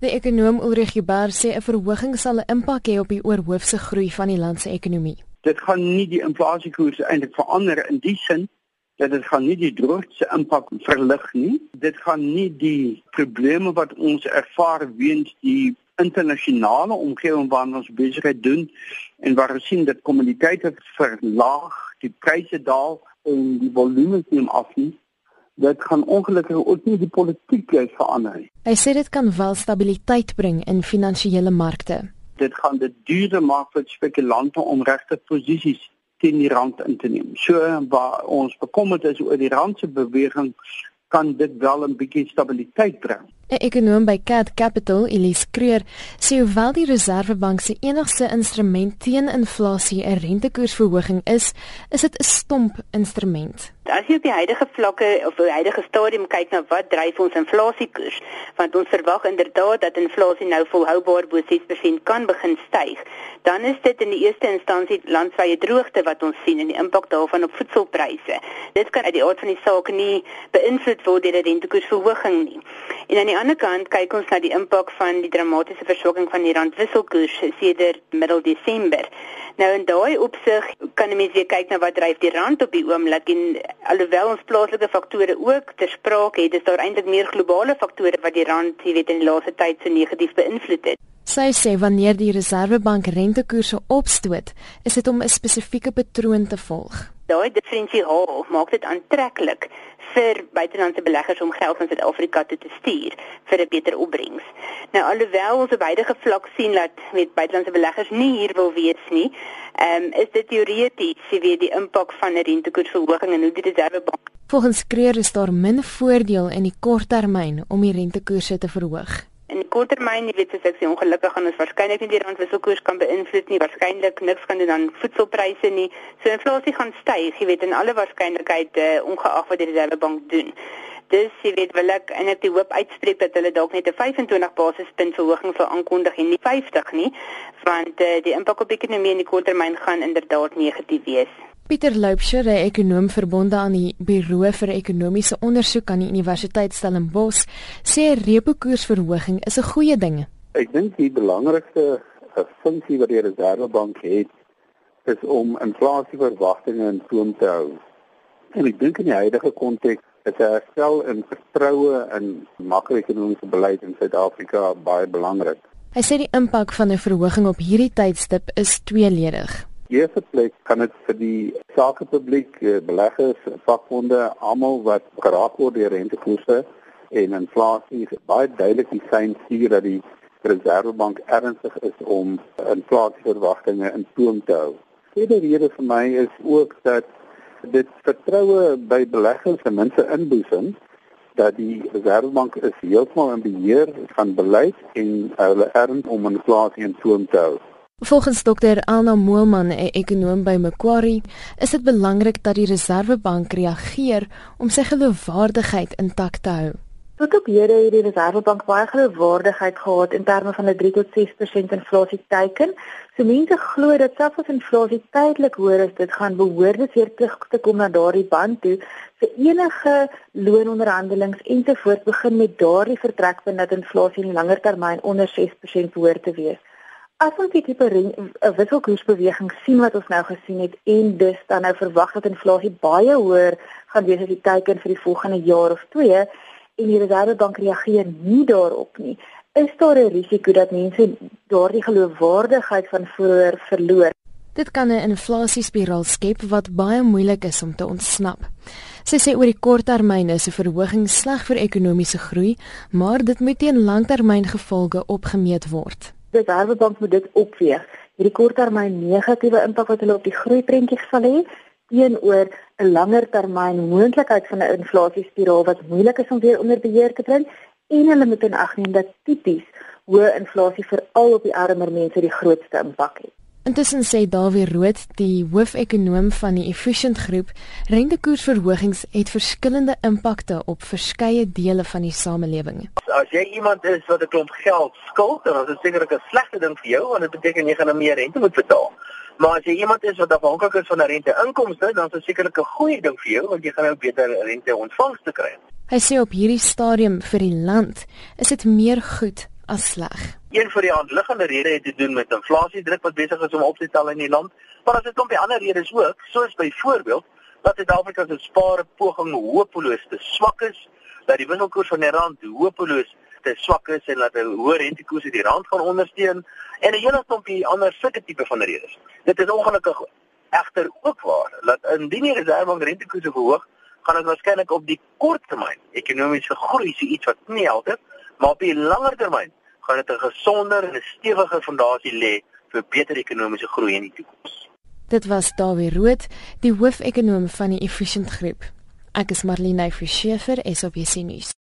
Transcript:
Die ekonom Ulrich Huber sê 'n verhoging sal 'n impak hê op die oorhoofse groei van die land se ekonomie. Dit gaan nie die inflasiekoers eintlik verander in die sin dat dit gaan nie die droogte impak verlig nie. Dit gaan nie die probleme wat ons ervaar weens die internasionale omgewing waarin ons besigheid doen en waar ons sien dat kommoditeite verlaag, die pryse daal en die volume neem af nie. Dit gaan ongelukkig ook nie die politiek verander nie. Hy sê dit kan wel stabiliteit bring in finansiële markte. Dit gaan dit duurder maak vir spekulante om regte posisies teen die rand in te neem. So waar ons bekommerd is oor die rand se beweging, kan dit wel 'n bietjie stabiliteit bring. 'n Ekonom by Cat Capital, Elise Creer, sê hoewel die Reserwebank se enigste instrument teen inflasie 'n rentekoersverhoging is, is dit 'n stomp instrument. As jy op die huidige vlakke of die huidige stadium kyk na wat dryf ons inflasiekoers, want ons verwag inderdaad dat inflasie nou volhoubaar bo 6% kan begin styg, dan is dit in die eerste instansie landwyse droogte wat ons sien en die impak daarvan op voedselpryse. Dit kan uit die aard van die saak nie beïnvloed word deur 'n rentekoersverhoging nie. En aan die ander kant kyk ons na die impak van die dramatiese verswakking van die randwisselkoers sedert middel Desember. Nou in daai opsig kan 'n mens weer kyk na wat dryf die rand op die oomblik en alhoewel ons plaaslike faktore ook ter sprake het, is daar eintlik meer globale faktore wat die rand, jy weet, in die laaste tyd so negatief beïnvloed het. Sy sê wanneer die Reserwebank rentekoerse opstoot, is dit om 'n spesifieke patroon te volg. Daai diferensiaal maak dit aantreklik vir buitelandse beleggers om geld na Suid-Afrika toe te stuur vir 'n beter opbrengs. Nou alhoewel ons op huidige vlak sien dat met buitelandse beleggers nie hier wil wees nie, ehm um, is dit teoreties wie weet die impak van 'n rentekoersverhoging en hoe die Reservebank. Volgens Kreer is daar min voordeel in die korttermyn om die rentekoerse te verhoog korttermyn, jy weet, as ek sê ongelukkig gaan ons waarskynlik nie die randwisselkoers kan beïnvloed nie, waarskynlik niks kan doen aan voedselpryse nie. So inflasie gaan styg, jy weet, in alle waarskynlikheid uh, ongeag wat die Reservebank doen. Dis jy weet wil ek eintlik die hoop uitspreek dat hulle dalk net 'n 25 basispunt verhoging sal aankondig en nie 50 nie, want uh, die impak op ekonomie in die korttermyn gaan inderdaad negatief wees. Pieter Loupsher, 'n ekonom verbonde aan die Buro vir Ekonomiese Ondersoek aan die Universiteit Stellenbosch, sê repo koersverhoging is 'n goeie ding. Ek dink die belangrikste eh, funksie wat die Reservebank het, is om inflasieverwagtinge in toom te hou. En ek dink in die huidige konteks is 'n herstel in vertroue in makro-ekonomiese beleid in Suid-Afrika baie belangrik. Hy sê die impak van 'n verhoging op hierdie tydstip is tweeledig eerste plek kan dit vir die sakepubliek, eh, beleggers, vakbonde, almal wat geraak word deur rentekoerse en inflasie baie duidelik die sein stuur dat die Reservebank ernstig is om inflasieverwagtinge in toom te hou. Tweede rede vir my is ook dat dit vertroue by beleggers ten minste inboesem dat die Reservebank is heeltemal in beheer van beleid en hulle erns om inflasie in toom te hou. Volgens dokter Alna Moelman, 'n ekonom by Macquarie, is dit belangrik dat die Reserwebank reageer om sy geloofwaardigheid intak te hou. Tot op hede het die Reserwebank baie geloofwaardigheid gehad in terme van 'n 3 tot 6% inflasie teiken. So mense glo dat selfs as inflasie tydelik hoër is, dit gaan behoorlik weer terug te kom na daardie band toe vir enige loononderhandelings ensovoorts begin met daardie vertrekpunt dat inflasie in langer termyn onder 6% behoort te wees. As ons die tipe 'n wisselkoersbeweging sien wat ons nou gesien het en dus dan nou verwag dat inflasie baie hoër gaan wees as die teiken vir die volgende jaar of twee en die Reservebank reageer nie daarop nie, is daar 'n risiko dat mense daardie geloofwaardigheid van vroeër verloor. Dit kan 'n inflasiespiraal skep wat baie moeilik is om te ontsnap. Sy sê oor die korttermyn is 'n verhoging sleg vir ekonomiese groei, maar dit moet teen langtermyngevolge opgemeet word. Die Reservebank moet dit opweeg. Hierdie korttermyn negatiewe impak wat hulle op die groeiprentjie sal hê teenoor 'n langer termyn moontlikheid van 'n inflasiespiraal wat moeilik is om weer onder beheer te bring en hulle moet in ag neem dat tipies hoë inflasie veral op die armer mense die grootste impak het. Intussen sê Dawie Rood, die hoofekonoom van die Efficient Groep, rentekoersverhogings het verskillende impakte op verskeie dele van die samelewing. As jy iemand is wat 'n klomp geld skuld, dan is dit sekerlik 'n slegte ding vir jou want dit beteken jy gaan nou meer rente moet betaal. Maar as jy iemand is wat afhanklik is van 'n rente-inkomste, dan is dit sekerlik 'n goeie ding vir jou want jy gaan nou beter rente-ontvangste kry. Hy sê op hierdie stadium vir die land is dit meer goed as sleg. Een van die aanliggende redes het te doen met inflasiedruk wat besig is om op te tel in die land, maar as dit kom by ander redes ook, soos byvoorbeeld dat Suid-Afrika se spaarpoging hopeloos te swak is, dat die wisselkoers van die rand hopeloos te swak is en dat 'n hoë rentekoers die rand gaan ondersteun en 'n hele klompie ander sulke tipe van redes. Dit is ongelukkig egter ook waar dat indien die reservebank rentekoerse verhoog, gaan dit waarskynlik op die kort termyn ekonomiese groei se iets wat nie help nie, maar op die langer termyn gaan dit 'n gesonder en 'n stewiger fondasie lê vir beter ekonomiese groei in die toekoms. Dit was Dawie Rood, die hoofekonoom van die Efficient Groep. Ek is Marlene Forsiefer, SABC nuus.